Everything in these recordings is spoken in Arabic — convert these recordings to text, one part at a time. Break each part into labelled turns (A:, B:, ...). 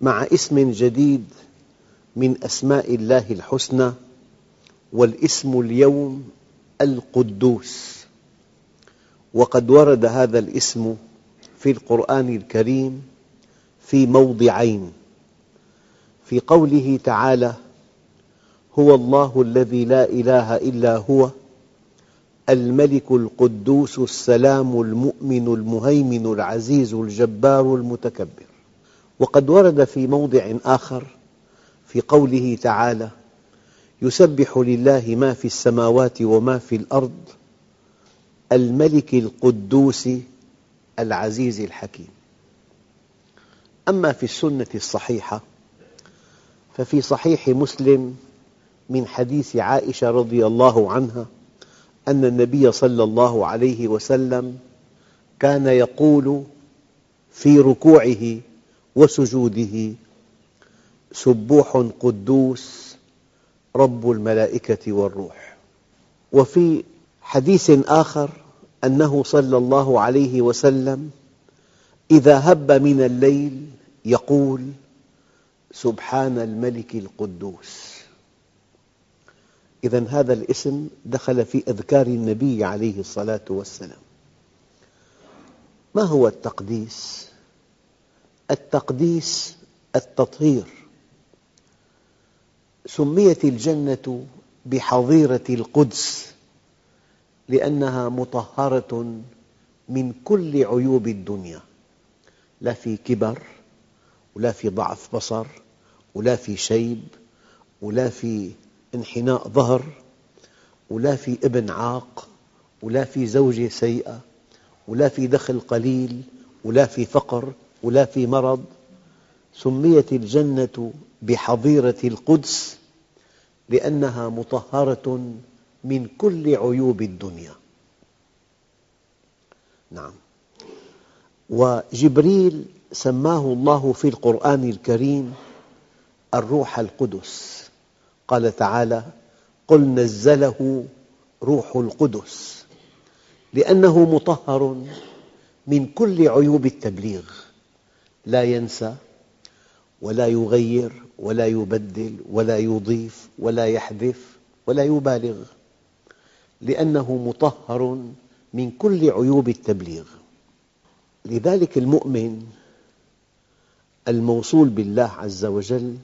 A: مع اسم جديد من أسماء الله الحسنى والاسم اليوم القدوس. وقد ورد هذا الاسم في القرآن الكريم في موضعين. في قوله تعالى هو الله الذي لا إله إلا هو الملك القدوس السلام المؤمن المهيمن العزيز الجبار المتكبر. وقد ورد في موضع آخر في قوله تعالى يسبح لله ما في السماوات وما في الأرض الملك القدوس العزيز الحكيم. أما في السنة الصحيحة ففي صحيح مسلم من حديث عائشة رضي الله عنها أن النبي صلى الله عليه وسلم كان يقول في ركوعه وسجوده. سبوح قدوس رب الملائكة والروح. وفي حديث آخر أنه صلى الله عليه وسلم إذا هب من الليل يقول سبحان الملك القدوس. إذا هذا الاسم دخل في أذكار النبي عليه الصلاة والسلام. ما هو التقديس؟ التقديس التطهير. سميت الجنة بحظيرة القدس لأنها مطهرة من كل عيوب الدنيا. لا في كبر ولا في ضعف بصر ولا في شيب ولا في انحناء ظهر ولا في ابن عاق ولا في زوجة سيئة ولا في دخل قليل ولا في فقر. ولا في مرض سميت الجنة بحظيرة القدس لأنها مطهرة من كل عيوب الدنيا. نعم. وجبريل سماه الله في القرآن الكريم الروح القدس. قال تعالى قل نزله روح القدس لأنه مطهر من كل عيوب التبليغ. لا ينسى ولا يغير ولا يبدل ولا يضيف ولا يحذف ولا يبالغ لأنه مطهر من كل عيوب التبليغ. لذلك المؤمن الموصول بالله عز وجل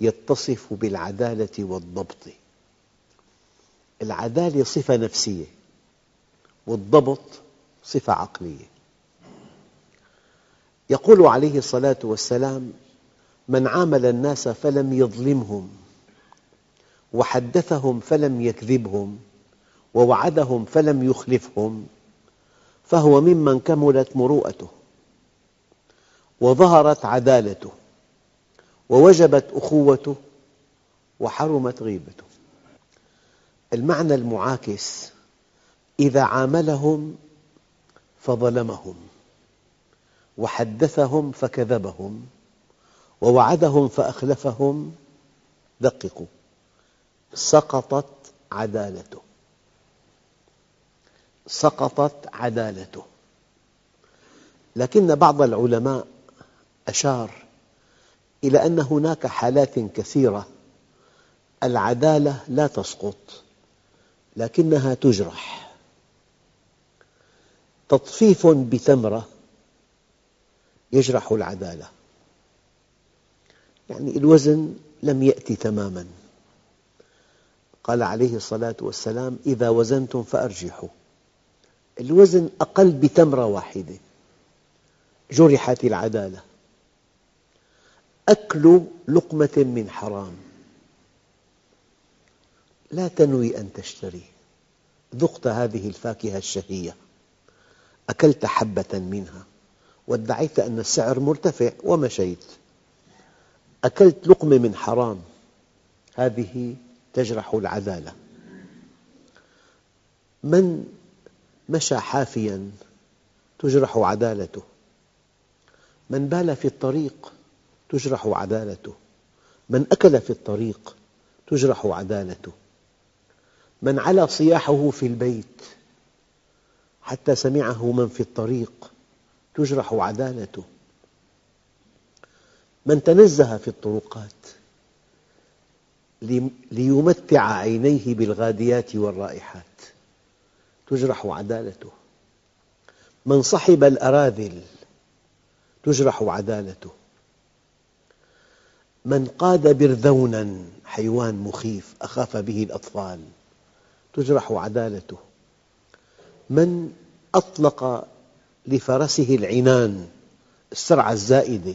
A: يتصف بالعدالة والضبط. العدالة صفة نفسية والضبط صفة عقلية. يقول عليه الصلاة والسلام من عامل الناس فلم يظلمهم وحدثهم فلم يكذبهم ووعدهم فلم يخلفهم فهو ممن كملت مروءته وظهرت عدالته ووجبت أخوته وحرمت غيبته. المعنى المعاكس إذا عاملهم فظلمهم. وحدثهم فكذبهم ووعدهم فأخلفهم دققوا سقطت عدالته سقطت عدالته لكن بعض العلماء أشار إلى أن هناك حالات كثيرة العدالة لا تسقط لكنها تجرح تطفيف بتمرة يجرح العدالة. يعني الوزن لم يأتي تماماً. قال عليه الصلاة والسلام إذا وزنتم فأرجحوا. الوزن أقل بتمرة واحدة. جرحت العدالة. أكل لقمة من حرام. لا تنوي أن تشتري. ذقت هذه الفاكهة الشهية. أكلت حبة منها. وادعيت أن السعر مرتفع ومشيت أكلت لقمة من حرام. هذه تجرح العدالة من مشى حافياً تجرح عدالته من بال في الطريق تجرح عدالته من أكل في الطريق تجرح عدالته من علا صياحه في البيت حتى سمعه من في الطريق تجرح عدالته. من تنزه في الطرقات ليمتع عينيه بالغاديات والرائحات تجرح عدالته. من صحب الأراذل تجرح عدالته. من قاد برذونا حيوان مخيف أخاف به الأطفال تجرح عدالته. من أطلق لفرسه العنان السرعة الزائدة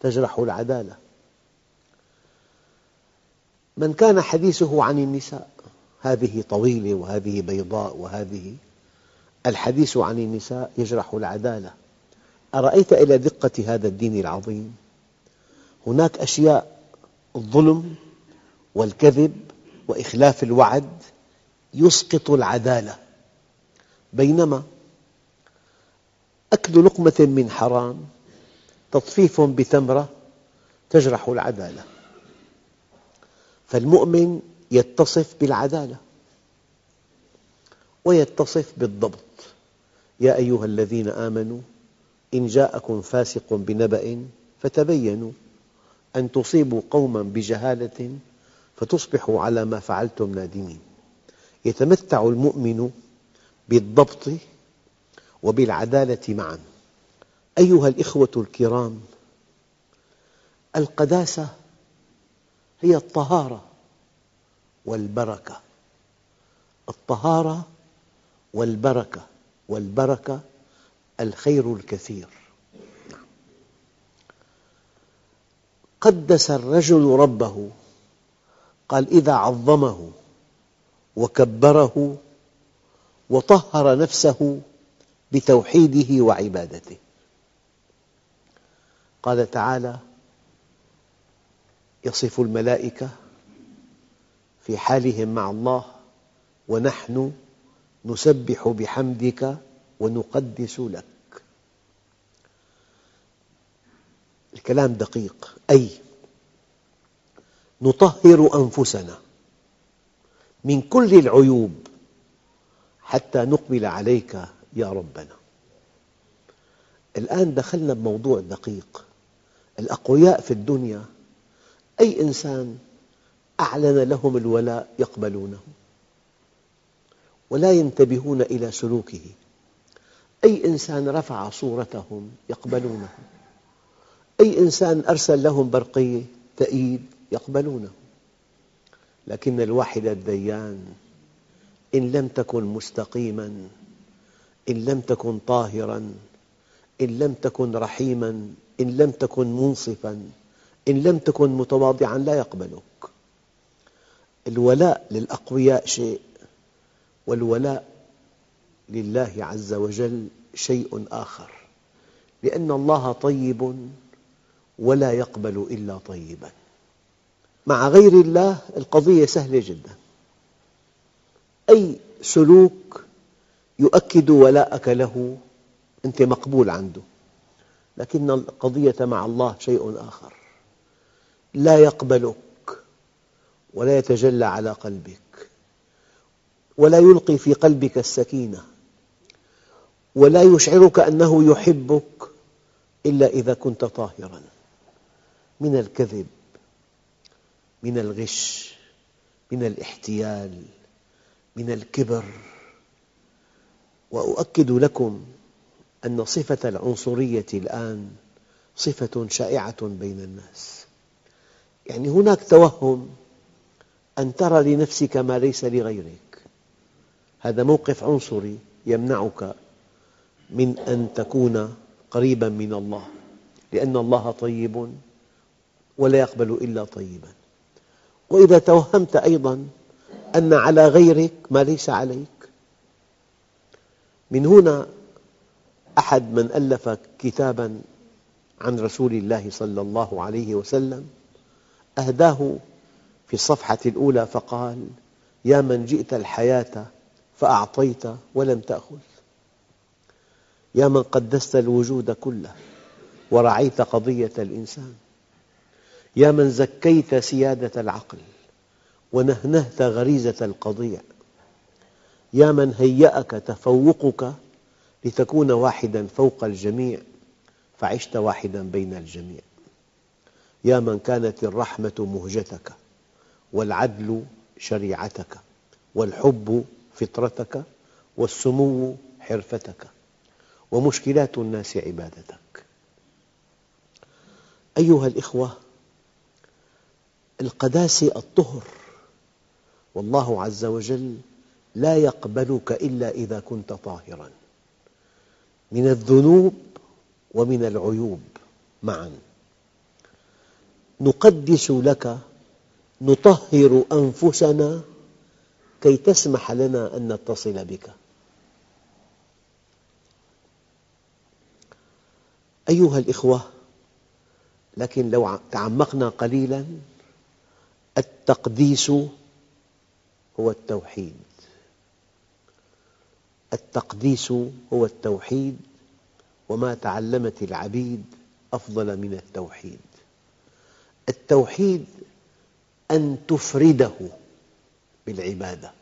A: تجرح العدالة. من كان حديثه عن النساء هذه طويلة وهذه بيضاء وهذه الحديث عن النساء يجرح العدالة. أرأيت إلى دقة هذا الدين العظيم؟ هناك أشياء الظلم والكذب وإخلاف الوعد يسقط العدالة. بينما أكل لقمة من حرام تطفيف بتمرة تجرح العدالة. فالمؤمن يتصف بالعدالة ويتصف بالضبط. يا أيها الذين آمنوا إن جاءكم فاسق بنبأ فتبينوا. أن تصيبوا قوما بجهالة فتصبحوا على ما فعلتم نادمين. يتمتع المؤمن بالضبط وبالعدالة معا. أيها الإخوة الكرام القداسة هي الطهارة والبركة. الطهارة والبركة والبركة الخير الكثير. قدس الرجل ربه قال إذا عظمه وكبره وطهر نفسه بتوحيده وعبادته. قال تعالى يصف الملائكة في حالهم مع الله ونحن نسبح بحمدك ونقدس لك. الكلام دقيق. أي نطهر أنفسنا من كل العيوب حتى نقبل عليك يا ربنا. الآن دخلنا بموضوع دقيق. الأقوياء في الدنيا أي إنسان أعلن لهم الولاء يقبلونه. ولا ينتبهون إلى سلوكه. أي إنسان رفع صورتهم يقبلونه. أي إنسان أرسل لهم برقية تأييد يقبلونه. لكن الواحد الديان إن لم تكن مستقيما إن لم تكن طاهرا إن لم تكن رحيما إن لم تكن منصفا إن لم تكن متواضعا لا يقبلك. الولاء للأقوياء شيء والولاء لله عز وجل شيء آخر. لأن الله طيب ولا يقبل إلا طيبا. مع غير الله القضية سهلة جدا. أي سلوك يؤكد ولاءك له أنت مقبول عنده. لكن القضية مع الله شيء آخر. لا يقبلك ولا يتجلى على قلبك ولا يلقي في قلبك السكينة ولا يشعرك أنه يحبك إلا إذا كنت طاهراً. من الكذب من الغش من الاحتيال من الكبر. وأؤكد لكم أن صفة العنصرية الآن صفة شائعة بين الناس. يعني هناك توهم أن ترى لنفسك ما ليس لغيرك. هذا موقف عنصري يمنعك من أن تكون قريبا من الله لأن الله طيب ولا يقبل إلا طيبا. وإذا توهمت أيضا أن على غيرك ما ليس عليك من هنا أحد من ألف كتابا عن رسول الله صلى الله عليه وسلم أهداه في الصفحة الأولى فقال يا من جئت الحياة فأعطيت ولم تأخذ. يا من قدست الوجود كله ورعيت قضية الإنسان. يا من زكيت سيادة العقل ونهنهت غريزة القضيع يا من هيأك تفوقك لتكون واحدا فوق الجميع فعشت واحدا بين الجميع. يا من كانت الرحمة مهجتك والعدل شريعتك والحب فطرتك والسمو حرفتك ومشكلات الناس عبادتك. أيها الأخوة القداسة الطهر والله عز وجل لا يقبلك إلا إذا كنت طاهراً. من الذنوب ومن العيوب معاً. نقدس لك نطهر أنفسنا كي تسمح لنا أن نتصل بك. أيها الأخوة لكن لو تعمقنا قليلاً التقديس هو التوحيد. التقديس هو التوحيد وما تعلمت العبيد أفضل من التوحيد. التوحيد أن تفرده بالعبادة.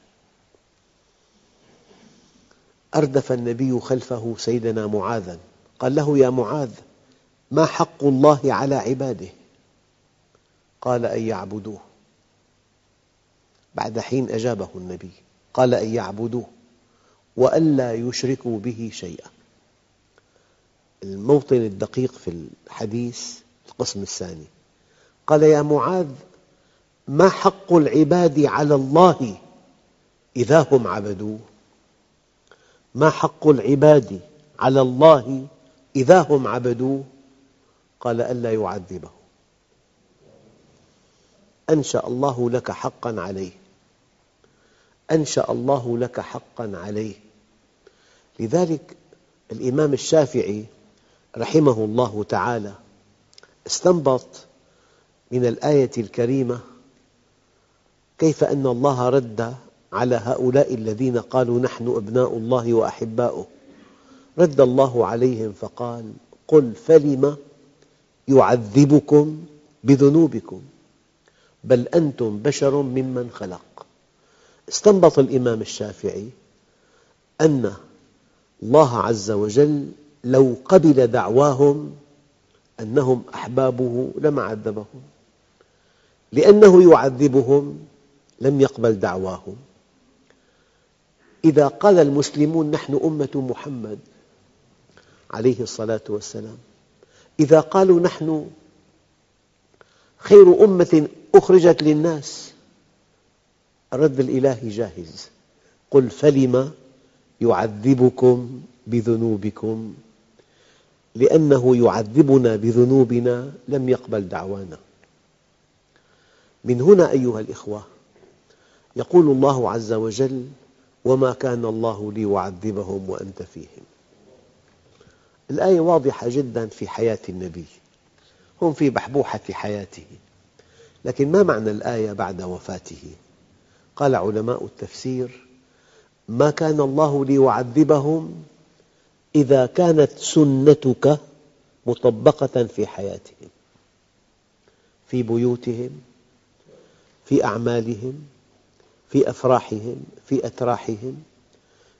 A: أردف النبي خلفه سيدنا معاذا قال له يا معاذ ما حق الله على عباده؟ قال أن يعبدوه. بعد حين أجابه النبي قال أن يعبدوه. وألا يشركوا به شيئا. الموطن الدقيق في الحديث القسم الثاني. قال يا معاذ ما حق العباد على الله إذا هم عبدوه؟ ما حق العباد على الله إذا هم عبدوه؟ قال ألا يعذبه أنشأ الله لك حقا عليه. أنشأ الله لك حقا عليه. لذلك الإمام الشافعي رحمه الله تعالى استنبط من الآية الكريمة كيف أن الله رد على هؤلاء الذين قالوا نحن أبناء الله وأحباؤه. رد الله عليهم فقال قل فلم يعذبكم بذنوبكم؟ بل أنتم بشر ممن خلق. استنبط الإمام الشافعي أن الله عز وجل لو قبل دعواهم أنهم أحبابه لما عذبهم لأنه يعذبهم لم يقبل دعواهم. إذا قال المسلمون نحن أمة محمد عليه الصلاة والسلام إذا قالوا نحن خير أمة أخرجت للناس الرد الإلهي جاهز. قل فلم يعذبكم بذنوبكم؟ لأنه يعذبنا بذنوبنا لم يقبل دعوانا. من هنا أيها الأخوة يقول الله عز وجل وما كان الله ليعذبهم وأنت فيهم. الآية واضحة جدا في حياة النبي. هم في بحبوحة حياته. لكن ما معنى الآية بعد وفاته؟ قال علماء التفسير ما كان الله ليعذبهم إذا كانت سنتك مطبقة في حياتهم في بيوتهم في أعمالهم في أفراحهم في أتراحهم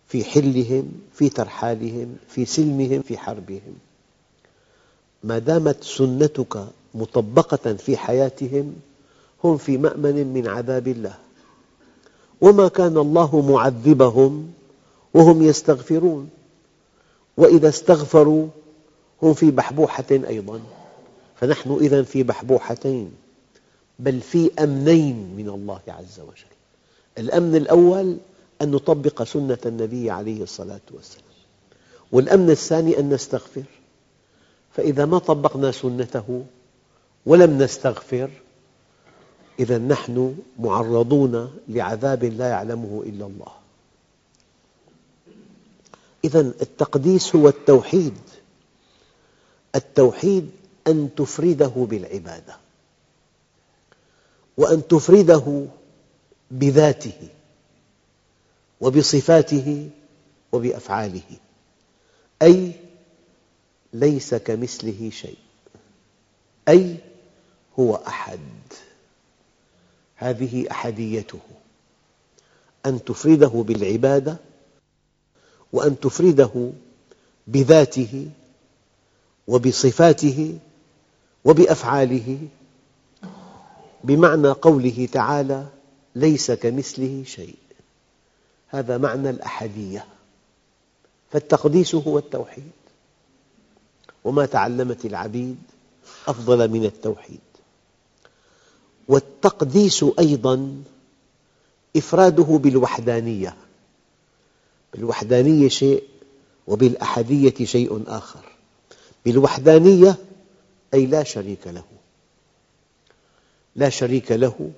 A: في حلهم في ترحالهم في سلمهم في حربهم. ما دامت سنتك مطبقة في حياتهم هم في مأمن من عذاب الله. وما كان الله معذبهم وهم يستغفرون. وإذا استغفروا هم في بحبوحة أيضا. فنحن إذا في بحبوحتين بل في أمنين من الله عز وجل. الأمن الأول أن نطبق سنة النبي عليه الصلاة والسلام. والأمن الثاني أن نستغفر. فإذا ما طبقنا سنته ولم نستغفر إذا نحن معرضون لعذاب لا يعلمه إلا الله. إذا التقديس هو التوحيد. التوحيد أن تفرده بالعبادة وأن تفرده بذاته وبصفاته وبأفعاله. أي ليس كمثله شيء. أي هو أحد. هذه أحديته. أن تفرده بالعبادة وأن تفرده بذاته وبصفاته وبأفعاله. بمعنى قوله تعالى ليس كمثله شيء. هذا معنى الأحدية. فالتقديس هو التوحيد. وما تعلمت العبيد أفضل من التوحيد. والتقديس أيضا إفراده بالوحدانية. بالوحدانية شيء وبالأحدية شيء آخر. بالوحدانية أي لا شريك له. لا شريك له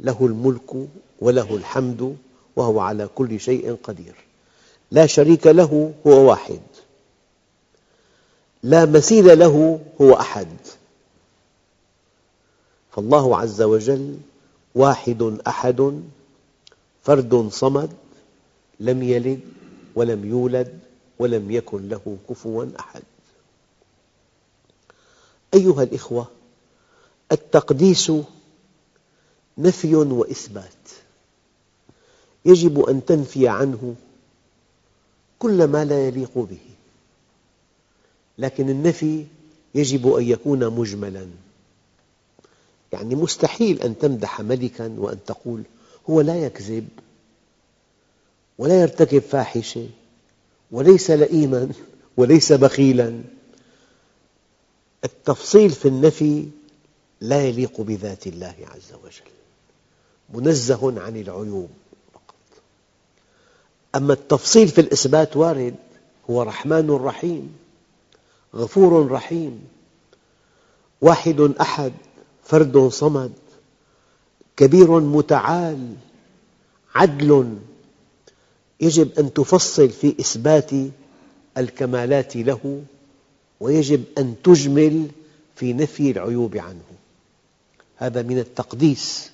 A: له الملك وله الحمد وهو على كل شيء قدير. لا شريك له هو واحد. لا مثيل له هو أحد. فالله عز وجل واحد أحد فرد صمد لم يلد ولم يولد ولم يكن له كفوا أحد. أيها الإخوة التقديس نفي وإثبات. يجب أن تنفي عنه كل ما لا يليق به لكن النفي يجب أن يكون مجملاً. يعني مستحيل أن تمدح ملكاً وأن تقول هو لا يكذب ولا يرتكب فاحشة وليس لئيماً وليس بخيلاً. التفصيل في النفي لا يليق بذات الله عز وجل منزه عن العيوب فقط. أما التفصيل في الإثبات وارد هو رحمن رحيم غفور رحيم واحد أحد فرد صمد كبير متعال عدل. يجب أن تفصل في إثبات الكمالات له ويجب أن تجمل في نفي العيوب عنه. هذا من التقديس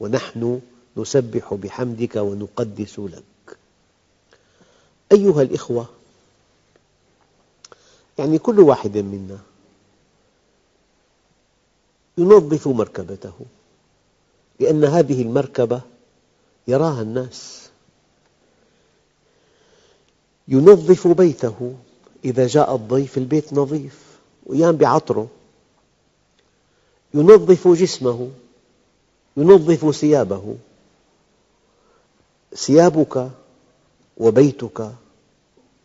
A: ونحن نسبح بحمدك ونقدس لك. أيها الأخوة يعني كل واحد منا ينظف مركبته. لأن هذه المركبة يراها الناس. ينظف بيته. إذا جاء الضيف البيت نظيف. وأيام بعطره. ينظف جسمه. ينظف ثيابه. ثيابك وبيتك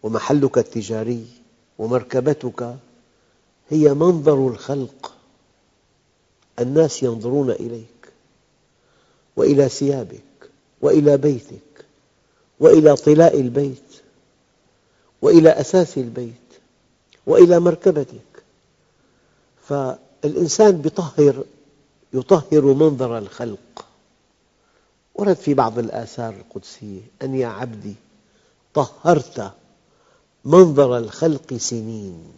A: ومحلك التجاري ومركبتك هي منظر الخلق. الناس ينظرون إليك وإلى ثيابك وإلى بيتك وإلى طلاء البيت وإلى أساس البيت وإلى مركبتك. فالإنسان يطهر يطهر منظر الخلق. ورد في بعض الآثار القدسية أن يا عبدي طهرت منظر الخلق سنين.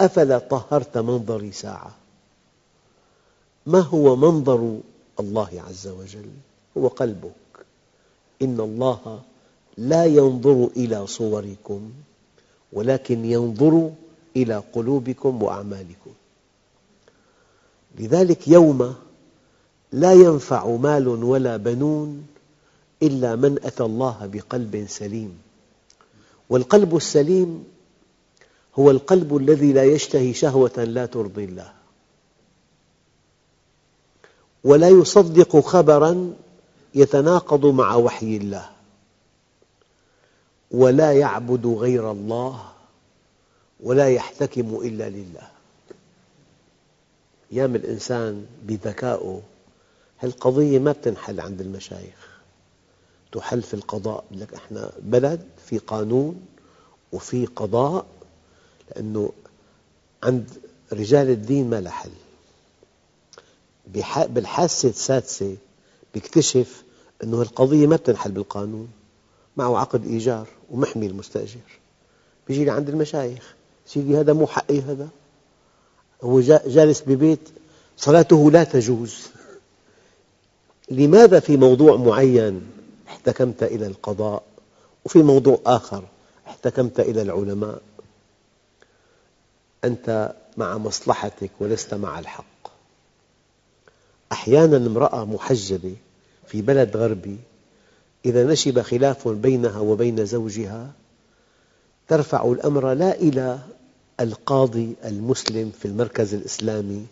A: أفلا طهرت منظري ساعة؟ ما هو منظر الله عز وجل؟ هو قلبك. إن الله لا ينظر إلى صوركم ولكن ينظر إلى قلوبكم وأعمالكم. لذلك يوم لا ينفع مال ولا بنون إلا من أتى الله بقلب سليم والقلب السليم هو القلب الذي لا يشتهي شهوة لا ترضي الله. ولا يصدق خبراً يتناقض مع وحي الله. ولا يعبد غير الله ولا يحتكم إلا لله. أيام الإنسان بذكائه هالقضية ما بتنحل عند المشايخ. تحل في القضاء. لك إحنا بلد في قانون وفي قضاء لأنه عند رجال الدين ما لها حل. بالحاسة السادسة بيكتشف أنه القضية ما بتنحل بالقانون معه عقد إيجار ومحمي المستأجر. بيجي لعند المشايخ سيدي هذا مو حقي هذا؟ هو جالس ببيت صلاته لا تجوز. لماذا في موضوع معين احتكمت إلى القضاء وفي موضوع آخر احتكمت إلى العلماء؟ أنت مع مصلحتك ولست مع الحق. أحيانا امرأة محجبة في بلد غربي إذا نشب خلاف بينها وبين زوجها ترفع الأمر لا إلى القاضي المسلم في المركز الإسلامي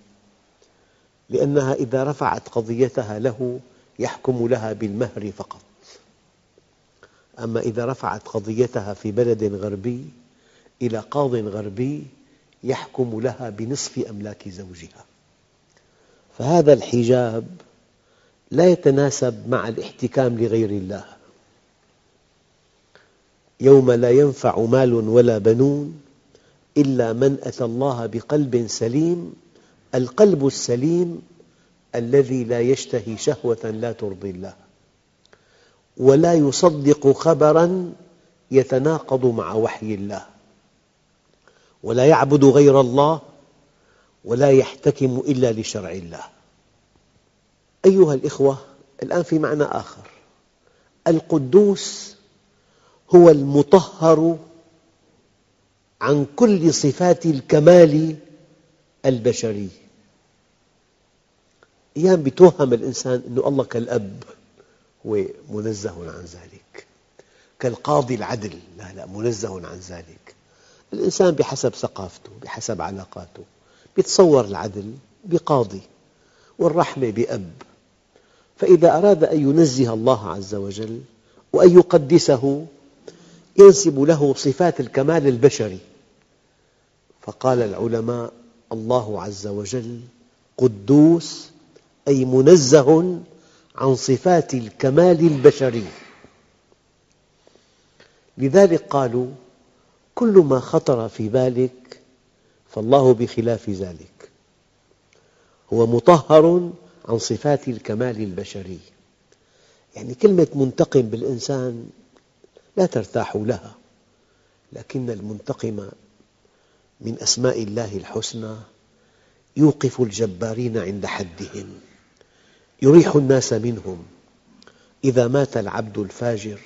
A: لأنها إذا رفعت قضيتها له يحكم لها بالمهر فقط. أما إذا رفعت قضيتها في بلد غربي إلى قاض غربي يحكم لها بنصف أملاك زوجها. فهذا الحجاب لا يتناسب مع الاحتكام لغير الله. يوم لا ينفع مال ولا بنون إلا من أتى الله بقلب سليم القلب السليم الذي لا يشتهي شهوة لا ترضي الله. ولا يصدق خبراً يتناقض مع وحي الله. ولا يعبد غير الله ولا يحتكم إلا لشرع الله. أيها الأخوة الآن في معنى آخر. القدوس هو المطهر عن كل صفات الكمال البشري. أيام يتوهم الإنسان أن الله كالأب هو منزه عن ذلك كالقاضي العدل لا لا منزه عن ذلك. الإنسان بحسب ثقافته بحسب علاقاته يتصور العدل بقاضي والرحمة بأب. فإذا أراد أن ينزه الله عز وجل وأن يقدسه ينسب له صفات الكمال البشري. فقال العلماء الله عز وجل قدوس أي منزه عن صفات الكمال البشري. لذلك قالوا كل ما خطر في بالك فالله بخلاف ذلك. هو مطهر عن صفات الكمال البشري. يعني كلمة منتقم بالإنسان لا ترتاح لها لكن المنتقم من أسماء الله الحسنى يوقف الجبارين عند حدهم يريح الناس منهم. إذا مات العبد الفاجر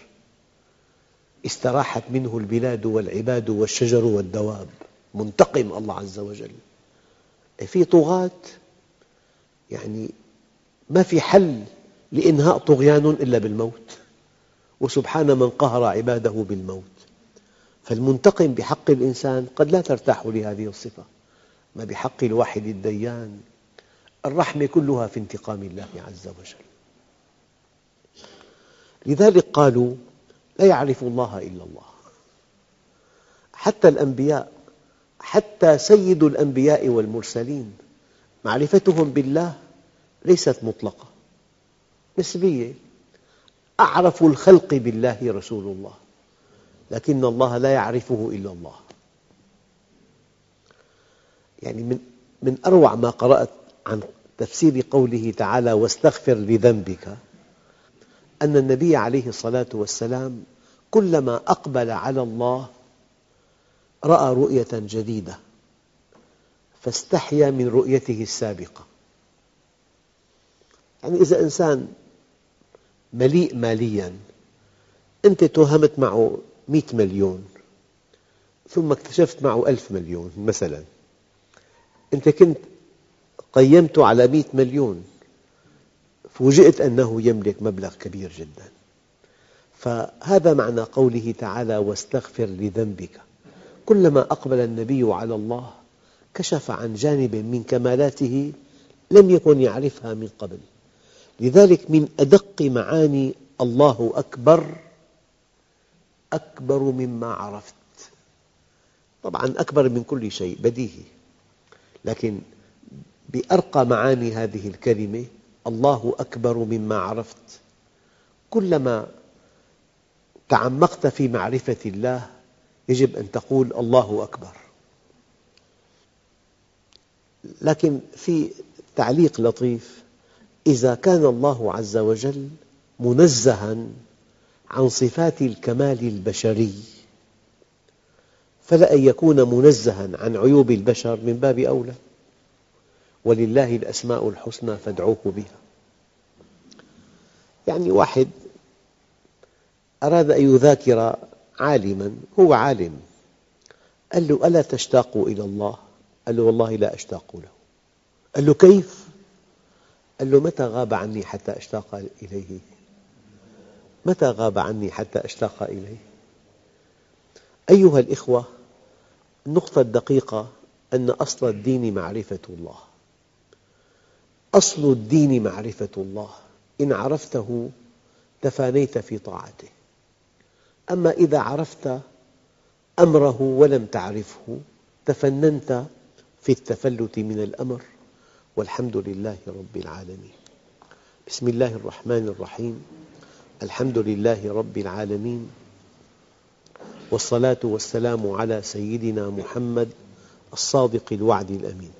A: استراحت منه البلاد والعباد والشجر والدواب. منتقم الله عز وجل. في طغاة يعني ما في حل لإنهاء طغيان إلا بالموت. وسبحان من قهر عباده بالموت. فالمنتقم بحق الإنسان قد لا ترتاح لهذه الصفة. ما بحق الواحد الديان. الرحمة كلها في انتقام الله عز وجل. لذلك قالوا لا يعرف الله إلا الله. حتى الأنبياء حتى سيد الأنبياء والمرسلين معرفتهم بالله ليست مطلقة. نسبية. أعرف الخلق بالله رسول الله لكن الله لا يعرفه إلا الله. يعني من من أروع ما قرأت عن تفسير قوله تعالى واستغفر لذنبك أن النبي عليه الصلاة والسلام كلما أقبل على الله رأى رؤية جديدة فاستحيا من رؤيته السابقة. يعني إذا إنسان مليء مالياً أنت توهمت معه مئة مليون ثم اكتشفت معه ألف مليون مثلاً أنت كنت قيمته على مئة مليون. فوجئت أنه يملك مبلغ كبير جدا. فهذا معنى قوله تعالى واستغفر لذنبك. كلما أقبل النبي على الله كشف عن جانب من كمالاته لم يكن يعرفها من قبل. لذلك من أدق معاني الله أكبر أكبر مما عرفت. طبعا أكبر من كل شيء بديهي. لكن بأرقى معاني هذه الكلمة الله أكبر مما عرفت. كلما تعمقت في معرفة الله يجب أن تقول الله أكبر. لكن في تعليق لطيف إذا كان الله عز وجل منزها عن صفات الكمال البشري فلأن يكون منزها عن عيوب البشر من باب أولى. ولله الأسماء الحسنى فادعوه بها يعني واحد أراد أن يذاكر عالما هو عالم قال له ألا تشتاق إلى الله؟ قال له والله لا أشتاق له قال له كيف؟ قال له متى غاب عني حتى أشتاق إليه؟ متى غاب عني حتى أشتاق إليه؟ أيها الإخوة النقطة الدقيقة أن أصل الدين معرفة الله أصل الدين معرفة الله. إن عرفته تفانيت في طاعته. أما إذا عرفت أمره ولم تعرفه تفننت في التفلت من الأمر. والحمد لله رب العالمين. بسم الله الرحمن الرحيم. الحمد لله رب العالمين. والصلاة والسلام على سيدنا محمد الصادق الوعد الأمين.